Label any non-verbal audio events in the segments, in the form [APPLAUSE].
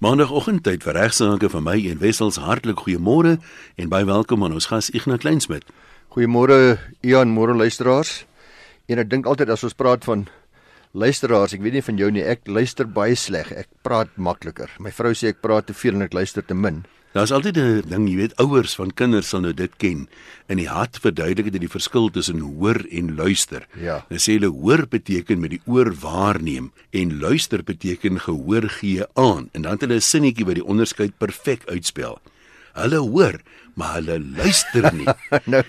Maandagooggend tyd vir regsaake van my en Wessels hartlik goeiemôre en baie welkom aan ons gas Ignas Kleinsmid. Goeiemôre Ian, môre luisteraars. En ek dink altyd as ons praat van luisteraars, ek weet nie van jou nie, ek luister baie sleg. Ek praat makliker. My vrou sê ek praat te veel en ek luister te min. Daar's altyd 'n ding, jy weet, ouers van kinders sal nou dit ken. In die hart verduidelik dit die verskil tussen hoor en luister. Ja. Hulle sê hulle hoor beteken met die oor waarneem en luister beteken gehoor gee aan. En dan het hulle 'n sinnetjie wat die onderskeid perfek uitspel. Hulle hoor, maar hulle luister nie. [LAUGHS] nou,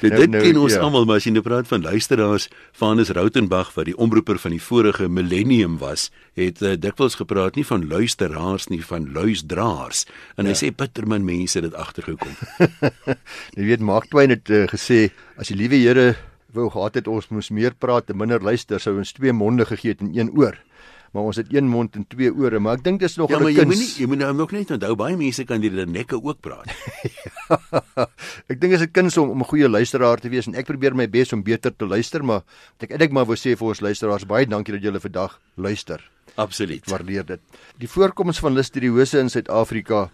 Dit, dit nou, ken ons ja. almal, maar as jy nou praat van luisteraars, Vanus Rautenbach wat die omroeper van die vorige millennium was, het uh, dikwels gepraat nie van luisteraars nie, van luisdraers. En ja. hy sê bittermin mense dit agtergekom. [LAUGHS] jy weet Mark Twain het uh, gesê as die liewe Here wou gehad het ons moes meer praat en minder luister, sou ons twee monde gegee het en een oor maar ons het een mond en twee ore, maar ek dink dis nog 'n kuns. Ja, maar jy moenie jy moet nou nog net onthou baie mense kan hierdie nekke ook praat. [LAUGHS] ja, ek dink dit is 'n kuns om, om 'n goeie luisteraar te wees en ek probeer my bes om beter te luister, maar ek eintlik maar wou sê vir ons luisteraars baie dankie dat julle vandag luister. Absoluut. Waardeer dit. Die voorkoms van listeriose in Suid-Afrika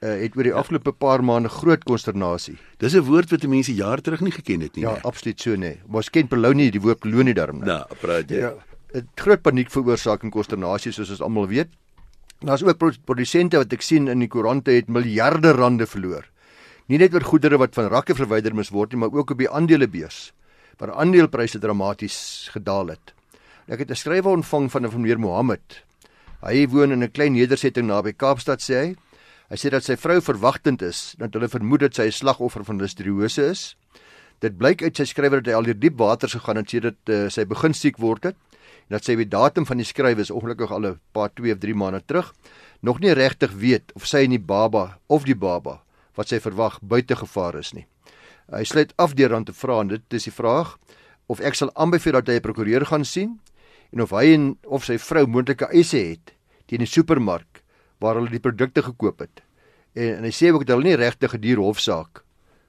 uh, het oor die afgelope paar maande groot konsternasie. Dis 'n woord wat mense jaar terug nie geken het nie. Ja, nee. absoluut so nee. Maar ons ken Pelonie die woord kolonie daarom. Nou, praat jy. Ja, groot paniek veroorsaak en konsternasie soos ons almal weet. Daar's ook produsente wat ek sien in die koerante het miljarde rande verloor. Nie net oor goedere wat van rakke verwyder moes word nie, maar ook op die aandelebeurs waar aandelepryse dramaties gedaal het. Ek het 'n skrywe ontvang van 'n meneer Mohammed. Hy woon in 'n klein nedersetting naby Kaapstad sê hy. Hy sê dat sy vrou verwagtend is dat hulle vermoed dat sy 'n slagoffer van listeriose is. Dit blyk uit sy skrywer dat hy al deur diep waters gegaan het sedert uh, sy begin siek word het dat sy die datum van die skrywe is ongelukkig al 'n paar 2 of 3 maande terug nog nie regtig weet of sy en die baba of die baba wat sy verwag buite gevaar is nie. Hy sluit af deur aan te vra en dit is die vraag of ek sal aanbeveel dat hy 'n prokureur gaan sien en of hy en of sy vrou moontlike eise het teen die supermark waar hulle die produkte gekoop het. En, en hy sê ook dat hulle nie regtig 'n duur hofsaak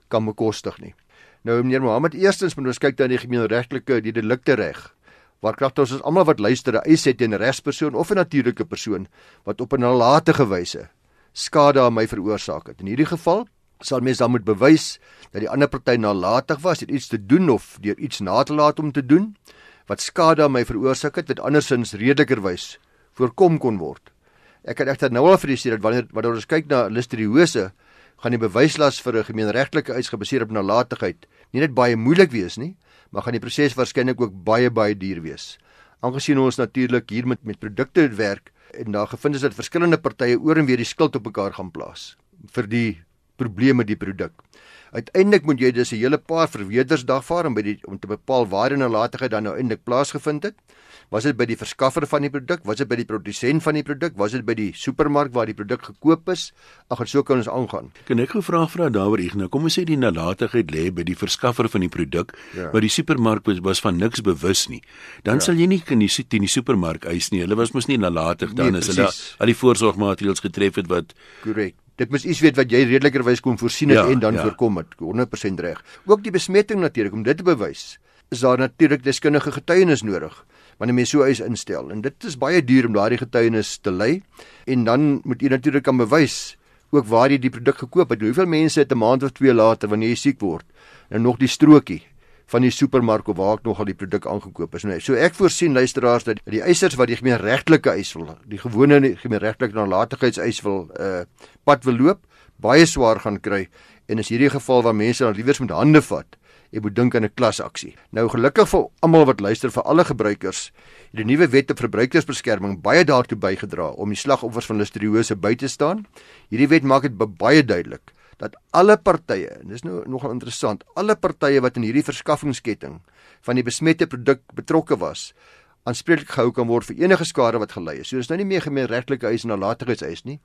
kan bekostig nie. Nou meneer Mohammed, eerstens moet ons kyk na die gemeenregtelike die delikte reg waar kragtens ons almal wat luister 'n eis het teen 'n regspersoon of 'n natuurlike persoon wat op 'n nalatige wyse skade aan my veroorsaak het. In hierdie geval sal mens dan moet bewys dat die ander party nalatig was, het iets te doen of deur iets na te laat om te doen wat skade aan my veroorsaak het wat andersins redelikerwys voorkom kon word. Ek kan egter nou al vir julle sê dat wanneer wanneer ons kyk na listeriose gaan die bewyslas vir 'n gemeenregtelike eis gebaseer op nalatigheid nie net baie moeilik wees nie, maar gaan die proses waarskynlik ook baie baie duur wees. Aangesien ons natuurlik hier met met produkte werk en daar gevind is dat verskillende partye oor en weer die skuld op mekaar gaan plaas vir die probleme die produk. Uiteindelik moet jy dus 'n hele paar verweerders dagvaar om by die om te bepaal waar die nalatigheid dan nou eintlik plaasgevind het. Was dit by die verskaffer van die produk? Was dit by die produsent van die produk? Was dit by die supermark waar die produk gekoop is? Ag, so kan ons aangaan. Kan ek gou vra vra daaroor ek nou. Kom ons sê die nalatigheid lê by die verskaffer van die produk, ja. maar die supermark was, was van niks bewus nie. Dan ja. sal jy nie kan die teen die supermark eis nie. Hulle was mos nie nalatig dan nee, as hulle al die voorsorgmaatreëls getref het wat korrek. Dit moet iets weet wat jy redelikerwys kon voorsien het ja, en dan ja. voorkom het. 100% reg. Ook die besmetting natuurlik om dit te bewys. Is daar natuurlik deskundige getuienis nodig? Wanneer mens so eis instel. En dit is baie duur om daardie getuienis te lê. En dan moet jy natuurlik kan bewys ook waar jy die produk gekoop het. Hoeveel mense het 'n maand of twee later wanneer jy siek word en nog die strokie van die supermark of waar ek nog al die produk aangekoop is. Nee, so ek voorsien luisteraars dat die eisers wat die gemeenregtelike eis wil, die gewone gemeenregtelike nalatigheidseis wil uh pad wil loop, baie swaar gaan kry en is hierdie geval waar mense dan liewers met hande vat jy moet dink aan 'n klasaksie. Nou gelukkig vir almal wat luister vir alle gebruikers, het die nuwe wet op verbruikersbeskerming baie daartoe bygedra om die slagoffers van listeriose by te staan. Hierdie wet maak dit baie duidelik dat alle partye, en dis nou nogal interessant, alle partye wat in hierdie verskaffingsketting van die besmette produk betrokke was, aanspreeklik gehou kan word vir enige skade wat gelei is. So dis nou nie meer gemeenregtelike eis en nalatigheidseis nie.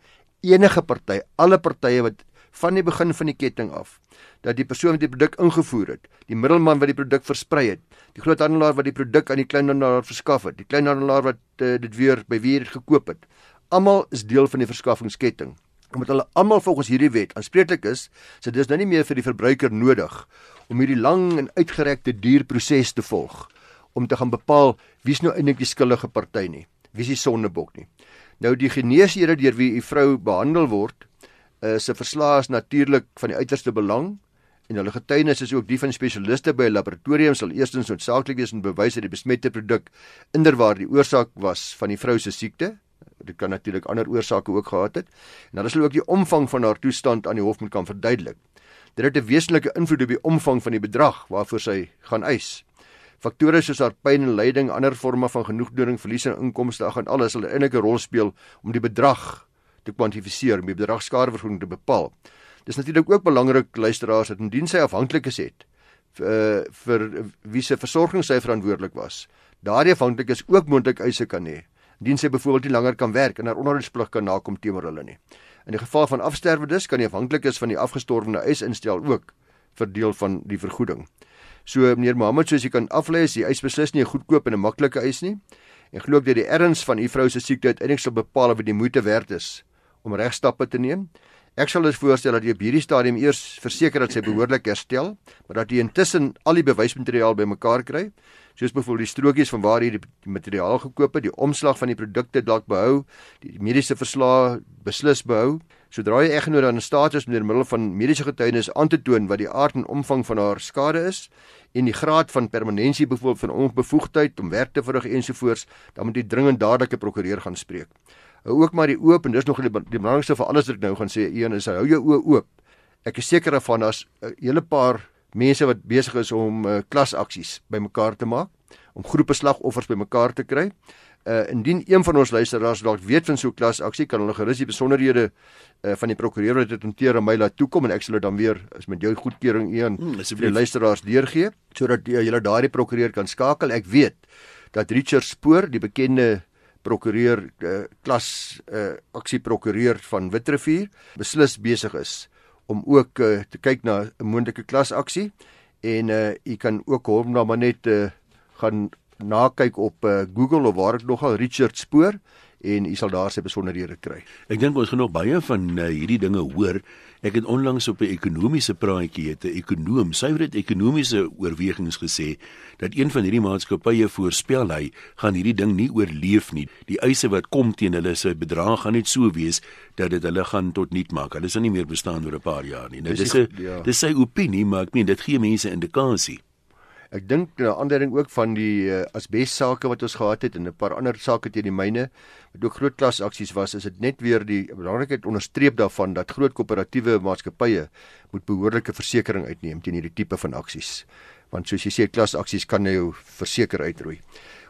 Enige party, alle partye wat van die begin van die ketting af dat die persoon wat die produk ingevoer het, die middelman wat die produk versprei het, die groothandelaar wat die produk aan die kleinhandelaar verskaf het, die kleinhandelaar wat uh, dit weer by wie dit gekoop het, almal is deel van die verskaffingsketting. Omdat hulle almal volgens hierdie wet aanspreeklik is, so dis nou nie meer vir die verbruiker nodig om hierdie lang en uitgerekte duur proses te volg om te gaan bepaal wie's nou eintlik die skuldige party nie, wie's die sondebok nie. Nou die geneesere deur wie u vrou behandel word, uh, se verslae is natuurlik van die uiterste belang en hulle getuienis is ook die van spesialiste by 'n laboratorium sal eerstens noodsaaklik wees om bewys dat die besmette produk inderwaar die oorsaak was van die vrou se siekte. Dit kan natuurlik ander oorsake ook gehad het. En hulle ook die omvang van haar toestand aan die hof moet kan verduidelik. Dit het 'n wesenlike invloed op die omvang van die bedrag waarvoor sy gaan eis. Faktore soos haar pyn en lyding, ander forme van genoegdoening, verlies aan inkomste, ag en alles sal 'n rol speel om die bedrag te kwantifiseer, om die bedragskadevergoeding te bepaal. Dis natuurlik ook belangrik luisteraars dat indien sy afhanklikes het uh, vir wie se versorging sy verantwoordelik was. Daardie afhanklikes ook moontlik eise kan hê. Indien sy byvoorbeeld nie langer kan werk en haar onderhoudsplig kan nakom teenoor hulle nie. In die geval van afsterwe dus kan die afhanklikes van die afgestorwene eis instel ook vir deel van die vergoeding. So meneer Mohammed, soos jy kan aflei, is die eis beslis nie 'n goedkoop en 'n maklike eis nie. En glo ek dat die erns van u vrou se siekte uiteindelik sal bepaal of dit moeite werd is om regstappe te neem. Ek sal dus voorstel dat jy op hierdie stadium eers verseker dat sy behoorlik herstel, maar dat jy intussen al die bewysmateriaal bymekaar kry, soos byvoorbeeld die strokies van waar jy die materiaal gekoop het, die omslag van die produkte dalk behou, die mediese verslae beslis behou. Sodra jy eggenoot aan 'n staat is met middel van mediese getuienis aan te toon wat die aard en omvang van haar skade is en die graad van permanensie byvoorbeeld van onbevoegdheid om werk te verrig ensovoorts, dan moet jy dringend dadelik 'n prokureur gaan spreek hou ook maar die oop en dis nog die, die belangrikste vir alles wat ek nou gaan sê. Een is hou jou oë oop. Ek is seker daarvan as 'n hele paar mense wat besig is om uh, klasaksies bymekaar te maak om groepe slagoffers bymekaar te kry. Uh, indien een van ons luisteraars dalk weet van so 'n klasaksie kan hulle gerus die besonderhede uh, van die prokureur wat dit hanteer aan my laat toekom en ek sal dit dan weer as met jou goedkeuring een hmm, vir die luisteraars deurgee sodat uh, julle daardie prokureur kan skakel. Ek weet dat Richard Spoor die bekende prokureur uh, klas uh, aksieprokureur van Witrifuur beslis besig is om ook uh, te kyk na 'n moontlike klasaksie en uh, u kan ook hom dan maar net uh, gaan nakyk op uh, Google of waar ek nogal Richard Spoor en u sal daar sy besonderhede kry. Ek dink ons gaan nog baie van uh, hierdie dinge hoor. Ek het onlangs op 'n ekonomiese praatjie het 'n ekonoom, suiwer dit ekonomiese oorwegings gesê dat een van hierdie maatskappye voorspel hy gaan hierdie ding nie oorleef nie. Die eise wat kom teen hulle se bedrag gaan net so wees dat dit hulle gaan tot niet maak. Hulle sal nie meer bestaan oor 'n paar jaar nie. Nou dis 'n ja. dis sy opinie, maar ek meen dit gee mense indikasie. Ek dink 'n aandering ook van die uh, asbes sake wat ons gehad het en 'n paar ander sake teen die myne wat ook groot klas aksies was, is dit net weer die belangrikheid onderstreep daarvan dat groot koöperatiewe maatskappye moet behoorlike versekerings uitneem teen hierdie tipe van aksies. Want soos jy sê, klas aksies kan jou verseker uitroei.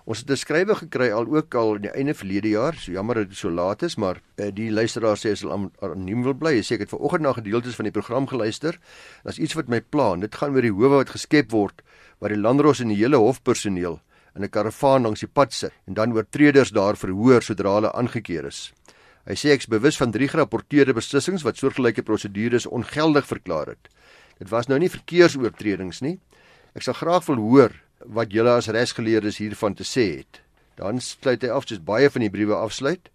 Ons het 'n skrywe gekry al ook al in die einde verlede jaar. So jammer dat dit so laat is, maar uh, die luisteraar sê as hulle anoniem wil bly, sê ek het vanoggend na gedeeltes van die program geluister. Daar's iets wat my pla. Dit gaan oor die howe wat geskep word waar die landros en die hele hofpersoneel in 'n karavaan langs die pad sit en dan oortreders daar verhoor sodra hulle aangekeer is. Hy sê ek's bewus van drie gerapporteerde beslissings wat soortgelyke prosedures ongeldig verklaar het. Dit was nou nie verkeersoortredings nie. Ek sal graag wil hoor wat julle as regsgeleerdes hiervan te sê het. Dan sluit hy af soos baie van die briewe afsluit.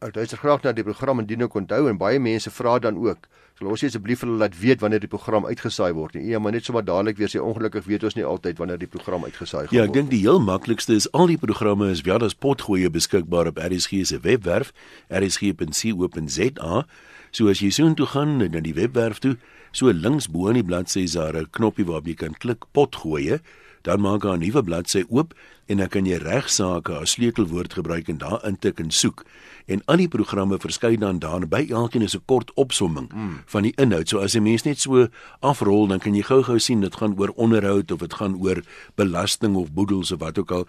Ek luister graag na die program en dien ook onthou en baie mense vra dan ook Sal ons asseblief hulle laat weet wanneer die program uitgesaai word nie. Ja, maar net sommer dadelik weer sê ongelukkig weet ons nie altyd wanneer die program uitgesaai word. Ja, ek dink die heel maklikste is al die programme is wel as potgoeie beskikbaar op RSG se webwerf rsg.co.za. So as jy soontoe gaan na die webwerf toe, so links bo in die bladsy is daar 'n knoppie waarop jy kan klik potgoeie dan maak hy 'n nuwe bladsy oop en dan kan jy regsaake as sleutelwoord gebruik en daar intik en soek. En al die programme verskyn dan daar by elkeen is 'n kort opsomming mm. van die inhoud. So as 'n mens net so afrol, dan kan jy gou-gou sien dit gaan oor onderhoud of dit gaan oor belasting of boedels of wat ook al.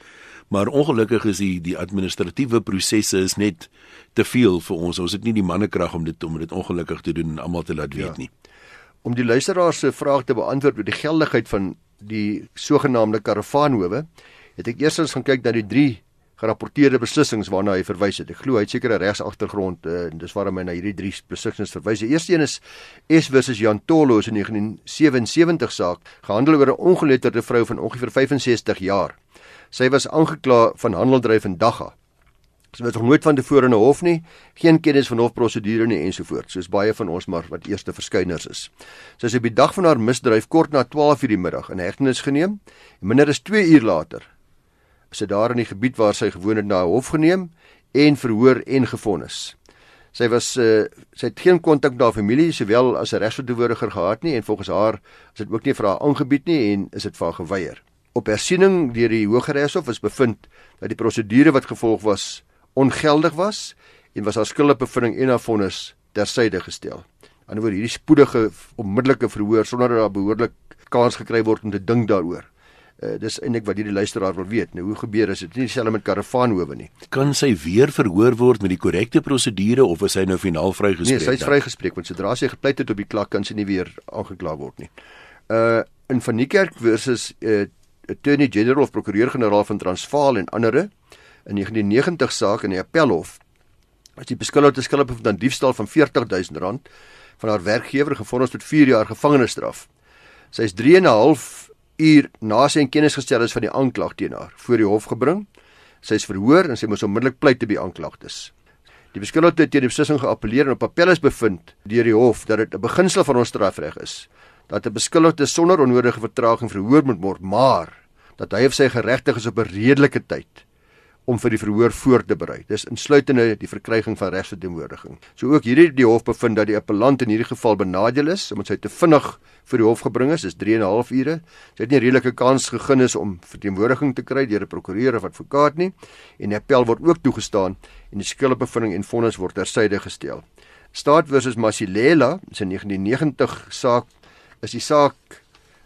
Maar ongelukkig is die die administratiewe prosesse is net te veel vir ons. Ons het nie die mannekrag om dit om dit ongelukkig te doen en almal te laat weet ja. nie. Om die luisteraars se vraag te beantwoord oor die geldigheid van die sogenaamde karavaanhowe, het ek eers eens gaan kyk na die drie gerapporteerde beslissings waarna hy verwys het. Ek glo hy het seker 'n regsagtergrond uh, en dis waarom hy na hierdie drie beslissings verwys. Die eerste een is S versus Jan Tollo in 1977 saak, gehandel oor 'n ongeletterde vrou van ongeveer 65 jaar. Sy was aangekla van handeldryf in dagga. Sy het nog nooit van tevore in 'n hof nie, geen kennis van hofprosedure nie ensovoorts, soos baie van ons maar wat eerste verskyners is. Sy is op die dag van haar misdryf kort na 12:00 die middag in hegtenis geneem en minder as 2 uur later is sy daar in die gebied waar sy gewoon het na 'n hof geneem en verhoor en gefonnis. Sy was uh, sy het geen kontak met haar familie sowel as 'n regsverteenwoordiger gehad nie en volgens haar is dit ook nie vir haar aangebied nie en is dit vir haar geweier. Op hersiening deur die Hooggeregshof is bevind dat die prosedure wat gevolg was ongeldig was en was haar skuldbevinding en haar vonnis tersyde gestel. Aan die ander hierdie spoedige onmiddellike verhoor sonder dat daar behoorlik kans gekry word om te dink daaroor. Uh, dis eintlik wat hierdie luisteraar wil weet. Nou hoe gebeur is dit nie dieselfde met Karavaanhowe nie. Kan sy weer verhoor word met die korrekte prosedure of is sy nou finaal vrygespreek? Nee, sy is vrygespreek want sodra sy gepleit het op die klak kan sy nie weer aangekla word nie. Uh in van Niekerk versus uh Attorney General of Prokureur-generaal van Transvaal en ander in 1990 saak in die Appelhof as die beskuldigde skuldig bevind aan diefstal van R40000 van haar werkgewer gevonnis tot 4 jaar gevangenisstraf. Sy is 3 en 'n half uur na sy in kennis gestel is van die aanklag teen haar voor die hof gebring. Sy is verhoor en sy moes onmiddellik pleit te by aanklagtes. Die beskuldigde het teen die beslissing geappeleer en op appel is bevind deur die hof dat dit 'n beginsel van ons strafreg is dat 'n beskuldigde sonder onnodige vertraging verhoor moet word, maar dat hy of sy geregtig is op 'n redelike tyd om vir die verhoor voor te berei. Dis insluitende die verkryging van regsverteenwoordiging. So ook hierdie die hof bevind dat die appellant in hierdie geval benadeel is omdat hy te vinnig vir die hof gebring is, dis 3 en 'n half ure. Sy het nie 'n redelike kans gegee is om verteenwoordiging te kry deur 'n prokureur of advokaat nie en die appel word ook toegestaan en die skuldbevinding en vonnis word tersyde gestel. Staat versus Masilela, sy 1990 saak is die saak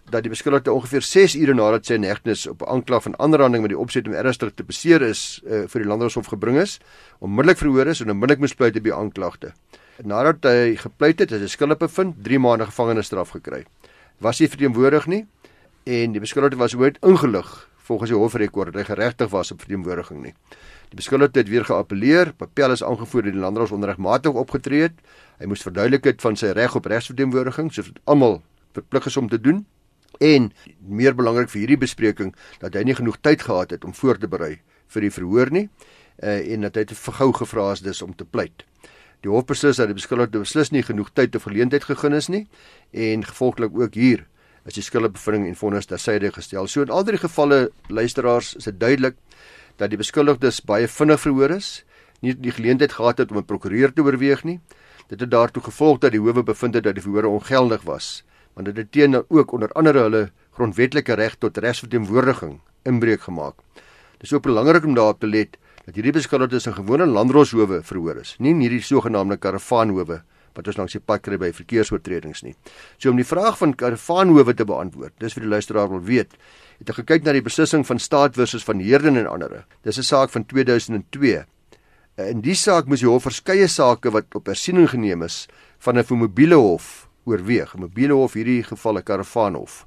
dat die beskuldigde ongeveer 6 ure nadat sy in hegtenis op aanklag van aanranding met die opset om ernstig te beseer is uh, vir die landdroshof gebring is, onmiddellik verhoor is en onmiddellik moes pleit by aanklagte. Nadat hy gepleit het, is hy skuldig bevind, 3 maande gevangenisstraf gekry. Was hy verteenwoordig nie en die beskuldigde was ooit ingelig volgens die hofrekord dat hy geregtig was op verteenwoordiging nie. Die beskuldigde het weer geappeleer, papel is aangevoer dat die landdros onregmatig opgetree het. Hy moes verduidelik het van sy reg op regsverteenwoordiging soos almal verplig is om te doen en meer belangrik vir hierdie bespreking dat hy nie genoeg tyd gehad het om voor te berei vir die verhoor nie uh, en dat hy te vergou gevra is dis om te pleit. Die hof beslis dat die beskuldigde beslis nie genoeg tyd of geleentheid gegee is nie en gevolglik ook hier is die skuldbevinding en vonnis tersyde gestel. So in al drie gevalle luisteraars is dit duidelik dat die beskuldigdes baie vinnig verhoor is, nie die geleentheid gehad het om 'n prokureur te oorweeg nie. Dit het daartoe gevolg dat die howe bevind het dat die verhoor ongeldig was want dit het teen ook onder andere hulle grondwetlike reg tot regsverteenwoordiging inbreuk gemaak. Dis ook belangrik om daarop te let dat hierdie beskuldigdes in gewone landroshowe verhoor is, nie in hierdie sogenaamde karavaanhowe wat ons langs die pad kry by verkeersoortredings nie. So om die vraag van karavaanhowe te beantwoord, dis vir die luisteraar wil weet, het ek gekyk na die beslissing van staat versus van Heerden en ander. Dis 'n saak van 2002. In die saak moes die hof verskeie sake wat op hersiening geneem is van 'n mobiele hof oorweeg, 'n mobiele hof hierdie geval 'n karavaanhof.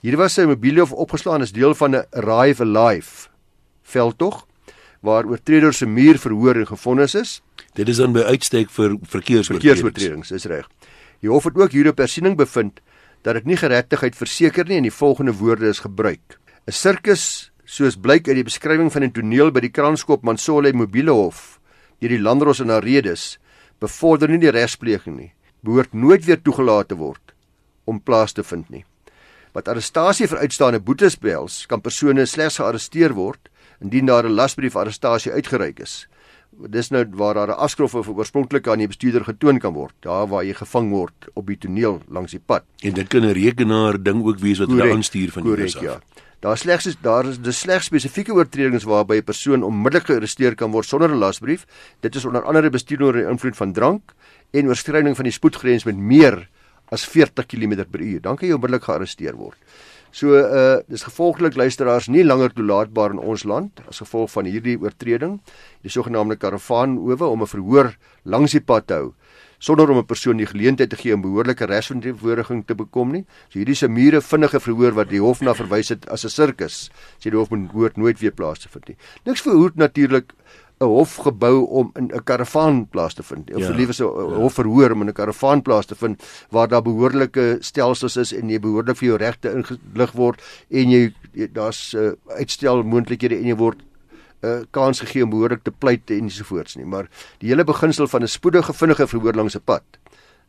Hier was sy mobiele hof opgeslaan as deel van 'n Arrive Alive veldtog waar oortreders se muur verhoor en gefonnis is. Dit is dan by uitstek vir verkeersoortredings. Verkeersoortredings, is reg. Die hof het ook hierop hersiening bevind dat dit nie geregtigheid verseker nie en die volgende woorde is gebruik. 'n Sirkus soos blyk uit die beskrywing van 'n toneel by die Kranskop Mansole mobiele hof deur die landros en haar redes bevorder nie die regspleging nie behoort nooit weer toegelaat te word om plaas te vind nie. Wat arrestasie vir uitstaande boetes behels, kan persone slegs gearresteer word indien daar 'n lasbrief arrestasie uitgereik is. Dis nou waar daar 'n afskrif of oorspronklik aan die bestuurder getoon kan word, daar waar jy gevang word op die toneel langs die pad. En dit kan 'n rekenaar ding ook wees wat hulle aanstuur van die af. Ja. Daar slegs is daar is dis slegs spesifieke oortredings waarby 'n persoon onmiddellik gearresteer kan word sonder 'n lasbrief. Dit is onder andere bestuur onder invloed van drank, en oorskriding van die spoedgrens met meer as 40 km/h, dan kan jy onmiddellik gearresteer word. So uh dis gevolglik luisteraars nie langer toelaatbaar in ons land as gevolg van hierdie oortreding, die sogenaamde karavaanowe om 'n verhoor langs die pad te hou sonder om 'n persoon die geleentheid te gee om behoorlike regsverteenwoordiging te bekom nie. So hierdie se mure vinnige verhoor wat die hof na verwys het as 'n sirkus, sê die hof moet nooit weer plaas te vind nie. Niks verhoed natuurlik 'n hof gebou om in 'n karavaanplaas te vind. Of ja, liewer so 'n ja. hof verhoor om in 'n karavaanplaas te vind waar daar behoorlike stelsels is en jy behoorlik vir jou regte ingelig word en jy, jy daar's uh, uitstel moontlikhede en jy word uh, eh, kans gegee om behoorlik te pleit en ensovoorts nie. Maar die hele beginsel van 'n spoedige vinnige verhoor langs 'n pad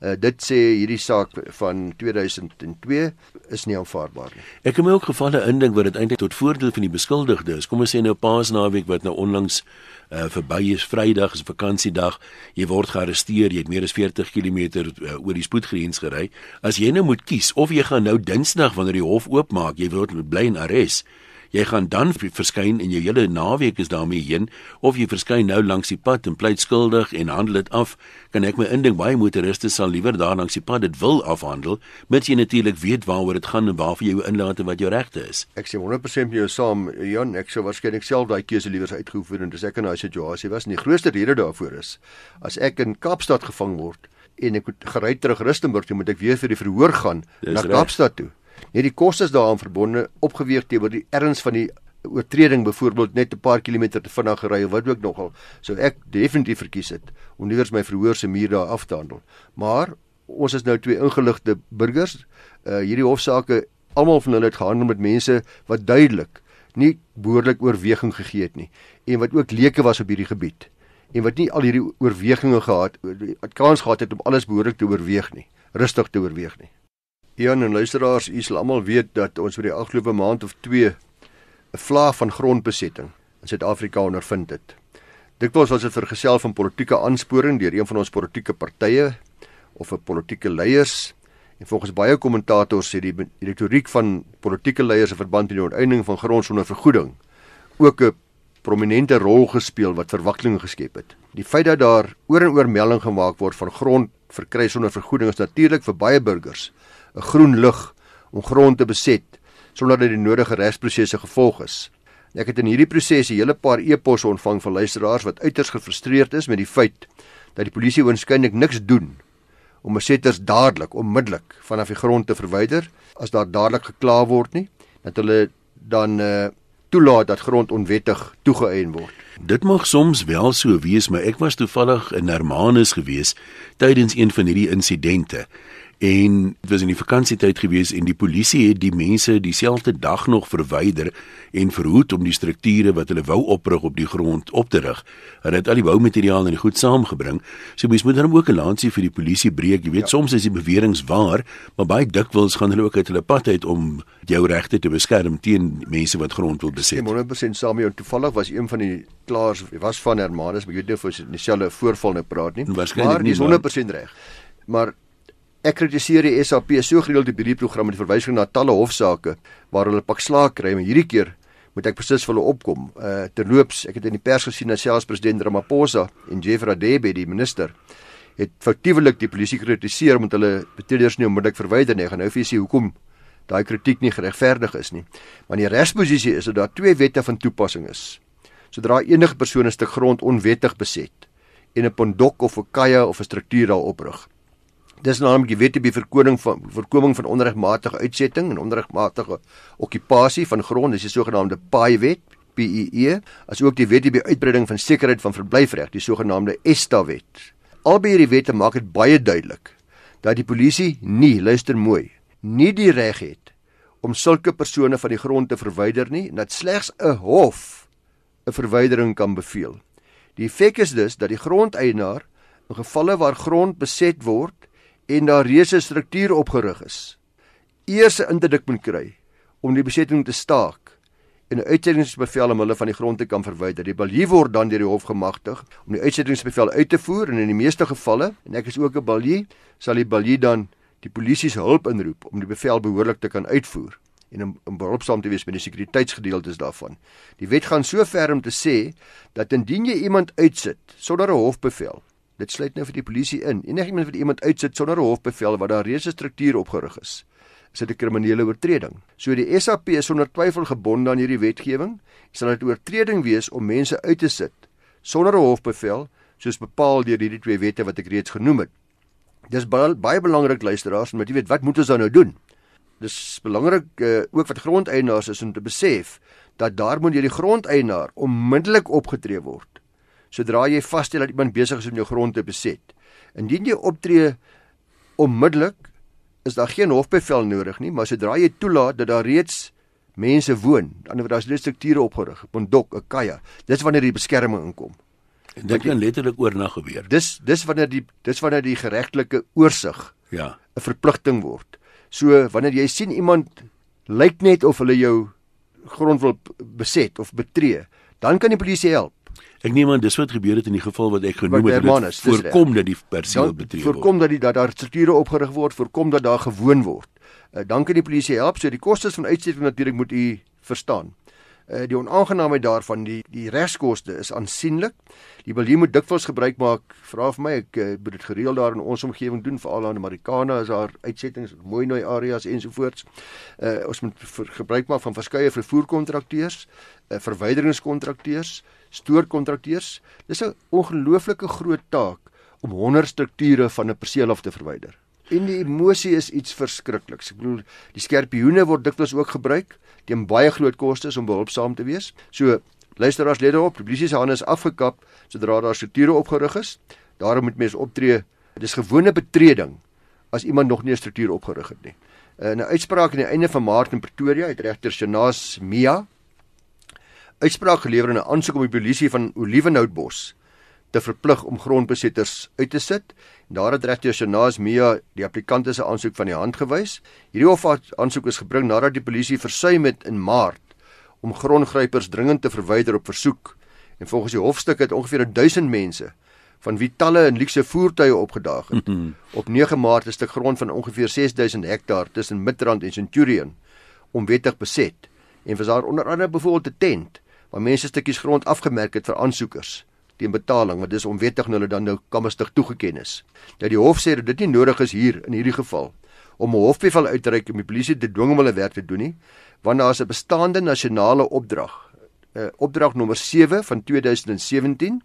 Uh, dit sê hierdie saak van 2002 is nie aanvaarbaar nie. Ek het my ook gevalle indink wat dit eintlik tot voordeel van die beskuldigde is. Kom ons sê nou Paasnaweek wat nou onlangs uh, verby is, Vrydag is vakansiedag, jy word gearresteer, jy het meer as 40 km uh, oor die spoedgrens gery. As jy nou moet kies of jy gaan nou Dinsdag wanneer die hof oopmaak, jy word bly in arrest jy gaan dan verskyn en jou hele naweek is daarmee heen of jy verskyn nou langs die pad en pleit skuldig en handel dit af kan ek my indink baie motoriste sal liewer daar langs die pad dit wil afhandel mits jy natuurlik weet waaroor dit gaan en waarvoor jy jou inlaat en wat jou regte is. Ek sê 100% met jou saam Jan ek sou waarskynlik self daai keuse liewer uitgeoefen het as ek in daai situasie was. En die grootste rede daarvoor is as ek in Kaapstad gevang word en ek moet gery terug Rustenburg toe moet ek weer vir die verhoor gaan Dis na Kaapstad toe net die kostes daaraan verbonde opgeweeg teenoor die erns van die oortreding byvoorbeeld net 'n paar kilometer te vinnig gery of wat ook nogal sou ek definitief verkies het om liewers my verhoor se muur daar af te handel. Maar ons is nou twee ingeligte burgers uh, hierdie hofsaake almal van hulle het gehandel met mense wat duidelik nie behoorlik oorweging gegee het nie en wat ook leuke was op hierdie gebied en wat nie al hierdie oorwegings gehad het kans gehad het om alles behoorlik te oorweeg nie rustig te oorweeg nie Ian en luisteraars, u sal almal weet dat ons vir die afgelope maand of 2 'n vlaag van grondbesetting in Suid-Afrika ondervind het. Dikwels was dit vergesel van politieke aansporing deur een van ons politieke partye of 'n politieke leiers. En volgens baie kommentators sê die retoriek van politieke leiers in verband met die onteiening van grond sonder vergoeding ook 'n prominente rol gespeel wat verwikkelinge geskep het. Die feit dat daar oor en oor melding gemaak word van grond verkry sonder vergoeding is natuurlik vir baie burgers 'n groen lig om grond te beset sonder dat die nodige regsprosesse gevolg is. Ek het in hierdie proses 'n hele paar e-posse ontvang van luisteraars wat uiters gefrustreerd is met die feit dat die polisie waarskynlik niks doen om besetters dadelik onmiddellik vanaf die grond te verwyder as daar dadelik gekla word nie dat hulle dan uh, toelaat dat grond onwettig toegeëien word. Dit mag soms wel so wees, maar ek was toevallig in Hermanus gewees tydens een van hierdie insidente en dit was in die vakansietyd gewees en die polisie het die mense dieselfde dag nog verwyder en verhoed om die strukture wat hulle wou oprig op die grond op te rig. Hulle het al die boumateriaal en goed saamgebring. So mens moet dan ook 'n lansie vir die polisie breek. Jy weet ja. soms is die beweringe waar, maar baie dikwels gaan hulle ook uit hulle pad uit om jou regte te beskerm teen mense wat grond wil beset. 100% saam met jou. Toevallig was een van die klaars was van Hermanus, maar jy weet nie of hy dieselfde voorval nou praat nie. Maar dis 100% reg. Maar Ek kritiseer die SAP so gereeld op hierdie program met verwysing na talle hofsaake waar hulle pak slaag kry, maar hierdie keer moet ek presies vir hulle opkom. Uh terloops, ek het in die pers gesien dat selfs president Ramaphosa en Jeff Radebe, die minister, het faktiewelik die polisie kritiseer omdat hulle betreders nie onmiddellik verwyder nie. Ek gaan nou vir julle sê hoekom daai kritiek nie geregverdig is nie. Maar die regsposisie is dat daar twee wette van toepassing is. Sodra enige persoon 'n stuk grond onwettig beset en 'n pondok of 'n kaja of 'n struktuur daar oprig, Dis naamlik wet op die voorkoming van voorkoming van onregmatige uitsetting en onregmatige okupasie van grond, dis die sogenaamde PAI wet, PEE, asook die wet op die uitbreiding van sekerheid van verblyfreg, die sogenaamde ESTA wet. Albei hierdie wette maak dit baie duidelik dat die polisie nie, luister mooi, nie die reg het om sulke persone van die grond te verwyder nie, dat slegs 'n hof 'n verwydering kan beveel. Die effek is dus dat die grondeienaar in gevalle waar grond beset word en daar reuse strukture opgerig is. Eers 'n interdik moet kry om die besetting te staak en 'n uitsettingsbevel om hulle van die grond te kan verwyder. Die balie word dan deur die hof gemagtig om die uitsettingsbevel uit te voer en in die meeste gevalle, en ek is ook 'n balie, sal die balie dan die polisie se hulp inroep om die bevel behoorlik te kan uitvoer en om, om behulpsaam te wees met die sekuriteitsgedeeltes daarvan. Die wet gaan so ver om te sê dat indien jy iemand uitsit sonder 'n hofbevel Dit sluit nou vir die polisie in. Enigiemand wat iemand uitsit sonder 'n hofbevel wat daar reeds 'n struktuur opgerig is, is dit 'n kriminele oortreding. So die SAP is sonder twyfel gebonde aan hierdie wetgewing. Sal dit oortreding wees om mense uit te sit sonder 'n hofbevel, soos bepaal deur hierdie twee wette wat ek reeds genoem het. Dis baie, baie belangrik luisteraars, want jy weet wat moet ons dan nou doen? Dis belangrik uh, ook wat grondeienaars is om te besef dat daar moet deur die grondeienaar onmiddellik opgetree word sodra jy vasstel dat iemand besig is om jou grond te beset. Indien jy optree onmiddellik, is daar geen hofbevel nodig nie, maar sodra jy toelaat dat daar reeds mense woon, dan word daar strukture opgerig, 'n dok, 'n kaja. Dis wanneer die beskerming inkom. En dit kan letterlik oornag gebeur. Dis dis wanneer die dis wanneer die geregtelike oorsig Ja. 'n verpligting word. So wanneer jy sien iemand lyk net of hulle jou grond wil beset of betree, dan kan die polisie help. Ek neem aan dis wat gebeur het in die geval wat ek genoem het. Hermanus, Dit dis voorkom dat die perseel betree word. voorkom dat die dat daar strukture opgerig word, voorkom dat daar gewoon word. Uh, dan kan die polisie help. So die kostes van uitsetting natuurlik moet u verstaan. Uh, die onaangenaamheid daarvan die die regskoste is aansienlik. Die Belie moet dikwels gebruik maak. Vra vir my, ek uh, moet dit gereeld daar in ons omgewing doen, veral aan Americana is daar uitsettings, mooi nooi areas ensovoorts. Uh, ons moet vir, gebruik maak van verskeie vervoerkontrakteurs, uh, verwyderingskontrakteurs, stoorkontrakteurs. Dis 'n ongelooflike groot taak om honderd strukture van 'n perseel af te verwyder. En die emosie is iets verskrikliks. Ek bedoel, die skerpioene word dikwels ook gebruik teen baie groot kostes om behulpsaam te wees. So, luisteraars let op, die polisie se hande is afgekap sodra daar strukture opgerig is. Daarom moet mense optree. Dis gewone betreding as iemand nog nie 'n struktuur opgerig het nie. In 'n uitspraak aan die einde van Maart in Pretoria het regter Shanas Mia uitspraak gelewer in 'n aansoek om die polisie van Olivenhoutbos te verplig om grondbesetters uit te sit. Daar het regter Shanas Mia die applikante se aansoek van die hand gewys. Hierdie hof aansoek is gebring nadat die polisie versuim het in Maart om grondgrypers dringend te verwyder op versoek. En volgens die hofstuk het ongeveer 1000 mense van wie talle in luukse voertuie opgedaag het. Op 9 Maart 'n stuk grond van ongeveer 6000 hektaar tussen Midrand en Centurion onwettig beset. En was daar onder andere byvoorbeeld 'n tent waar mense stukkies grond afgemerk het vir aansoekers teen betaling want dis onwettig en hulle dan nou kammerstig toegeken is. Nou die hof sê dat dit nie nodig is hier in hierdie geval om 'n hofbevel uit te reik om die polisie te dwing om hulle werk te doen nie, want daar is 'n bestaande nasionale opdrag, uh, opdrag nommer 7 van 2017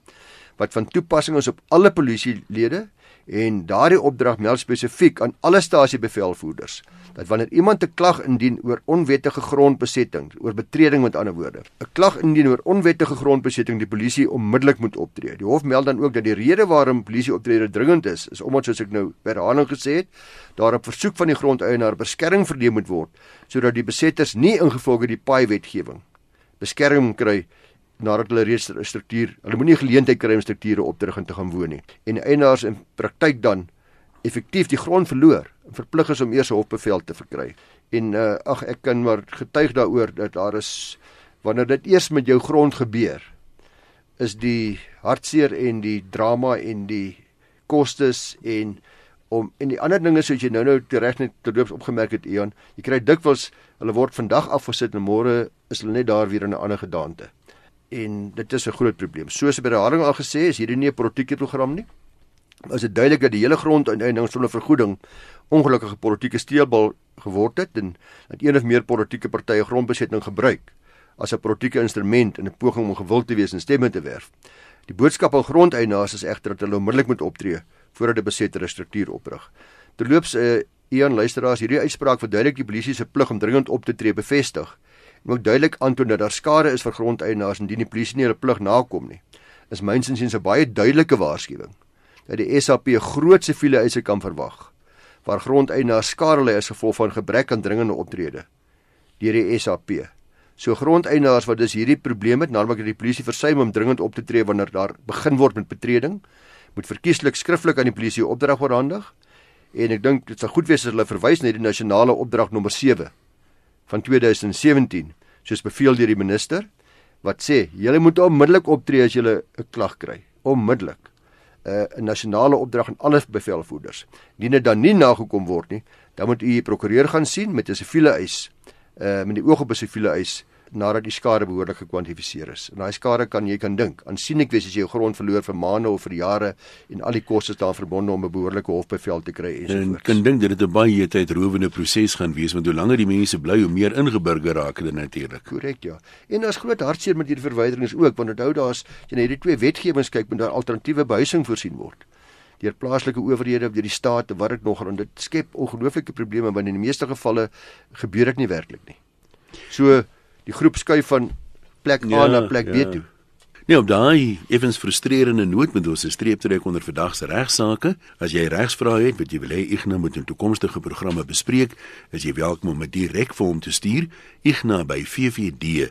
wat van toepassing is op alle polisielede en daardie opdrag meld spesifiek aan alle stasiebevelvoerders dat wanneer iemand 'n klag indien oor onwettige grondbesetting, oor betreding met ander woorde, 'n klag indien oor onwettige grondbesetting, die polisie onmiddellik moet optree. Die hof meld dan ook dat die rede waarom polisie optrede dringend is, is omdat soos ek nou herhaling gesê het, daar op versoek van die grondeienaar beskerming verleen moet word sodat die besetters nie ingevolge die paai wetgewing beskerming kry nadat hulle reeds 'n struktuur, hulle moenie geleentheid kry om strukture op te rig en te gaan woon nie. En eienaars in praktyk dan effektief die grond verloor en verplig is om eers 'n hofbevel te verkry. En uh, ag ek kan maar getuig daaroor dat daar is wanneer dit eers met jou grond gebeur is die hartseer en die drama en die kostes en om en die ander dinge soos jy nou-nou reg net terloops opgemerk het Ian, jy kry dikwels hulle word vandag afgesit en môre is hulle net daar weer in 'n ander gedaante. En dit is 'n groot probleem. Soos by die herhaling al gesê is hierdie nie 'n politieke program nie. Is dit duidelik dat die hele grondeiening sonder vergoeding ongelukkige politieke steelbal geword het en dat een of meer politieke partye grondbesetting gebruik as 'n politieke instrument in 'n poging om gewild te wees en stemme te werf. Die boodskap aan grondeienaars is egter dat hulle onmiddellik moet optree voordat 'n besetter 'n struktuur oprig. Terloops, uh, Ian luisteraars, hierdie uitspraak verduidelik die polisie se plig om dringend op te tree bevestig ook duidelik aantoon dat daar skade is vir grondeienaars indien die polisie nie hulle plig nakom nie. Is mynsins 'n baie duidelike waarskuwing dat die SAP 'n groot siviele eise kan verwag waar grondeienaars skade ly as gevolg van gebrek aan dringende optrede deur die SAP. So grondeienaars wat dus hierdie probleem het, naamlik dat die polisie versuim om dringend op te tree wanneer daar begin word met betreding, moet verkieslik skriftelik aan die polisie opdrag oorhandig. En ek dink dit sal goed wees as hulle verwys na die nasionale opdrag nommer 7 van 2017, soos beveel deur die minister wat sê julle moet onmiddellik optree as julle 'n klag kry. Onmiddellik. 'n uh, nasionale opdrag aan alle bevelvoerders. Indien dit dan nie nagekom word nie, dan moet u die prokureur gaan sien met 'n siviele eis. Uh met die oog op 'n siviele eis nadat die skade behoorlik gekwantifiseer is. En daai skade kan jy kan dink, aansienlik wees as jy jou grond verloor vir maande of vir jare en al die kostes daaraan verbonde om 'n behoorlike hofbevel te kry En ensovoorts. kan dink dat dit 'n baie tydrowende proses gaan wees want hoe langer die mense bly, hoe meer ingeburger raak dit natuurlik. Korrek ja. En daar's groot hartseer met hierdie verwyderings ook want onthou daar's jy na hierdie twee wetgewings kyk moet daar alternatiewe behuising voorsien word deur plaaslike owerhede of deur die staat wat dit nog en dit skep ongelooflike probleme want in die meeste gevalle gebeur dit nie werklik nie. So die groep skuif van plek A Ja, na plek ja. B toe. Nee, op daai effens frustrerende noot moet ons 'n streep trek onder vandag se regsaake. As jy regsvrae het wat jy wil hê Ignas moet in toekomstige programme bespreek, is jy welkom om dit direk vir hom te stuur. Ignas by vvd.co.za.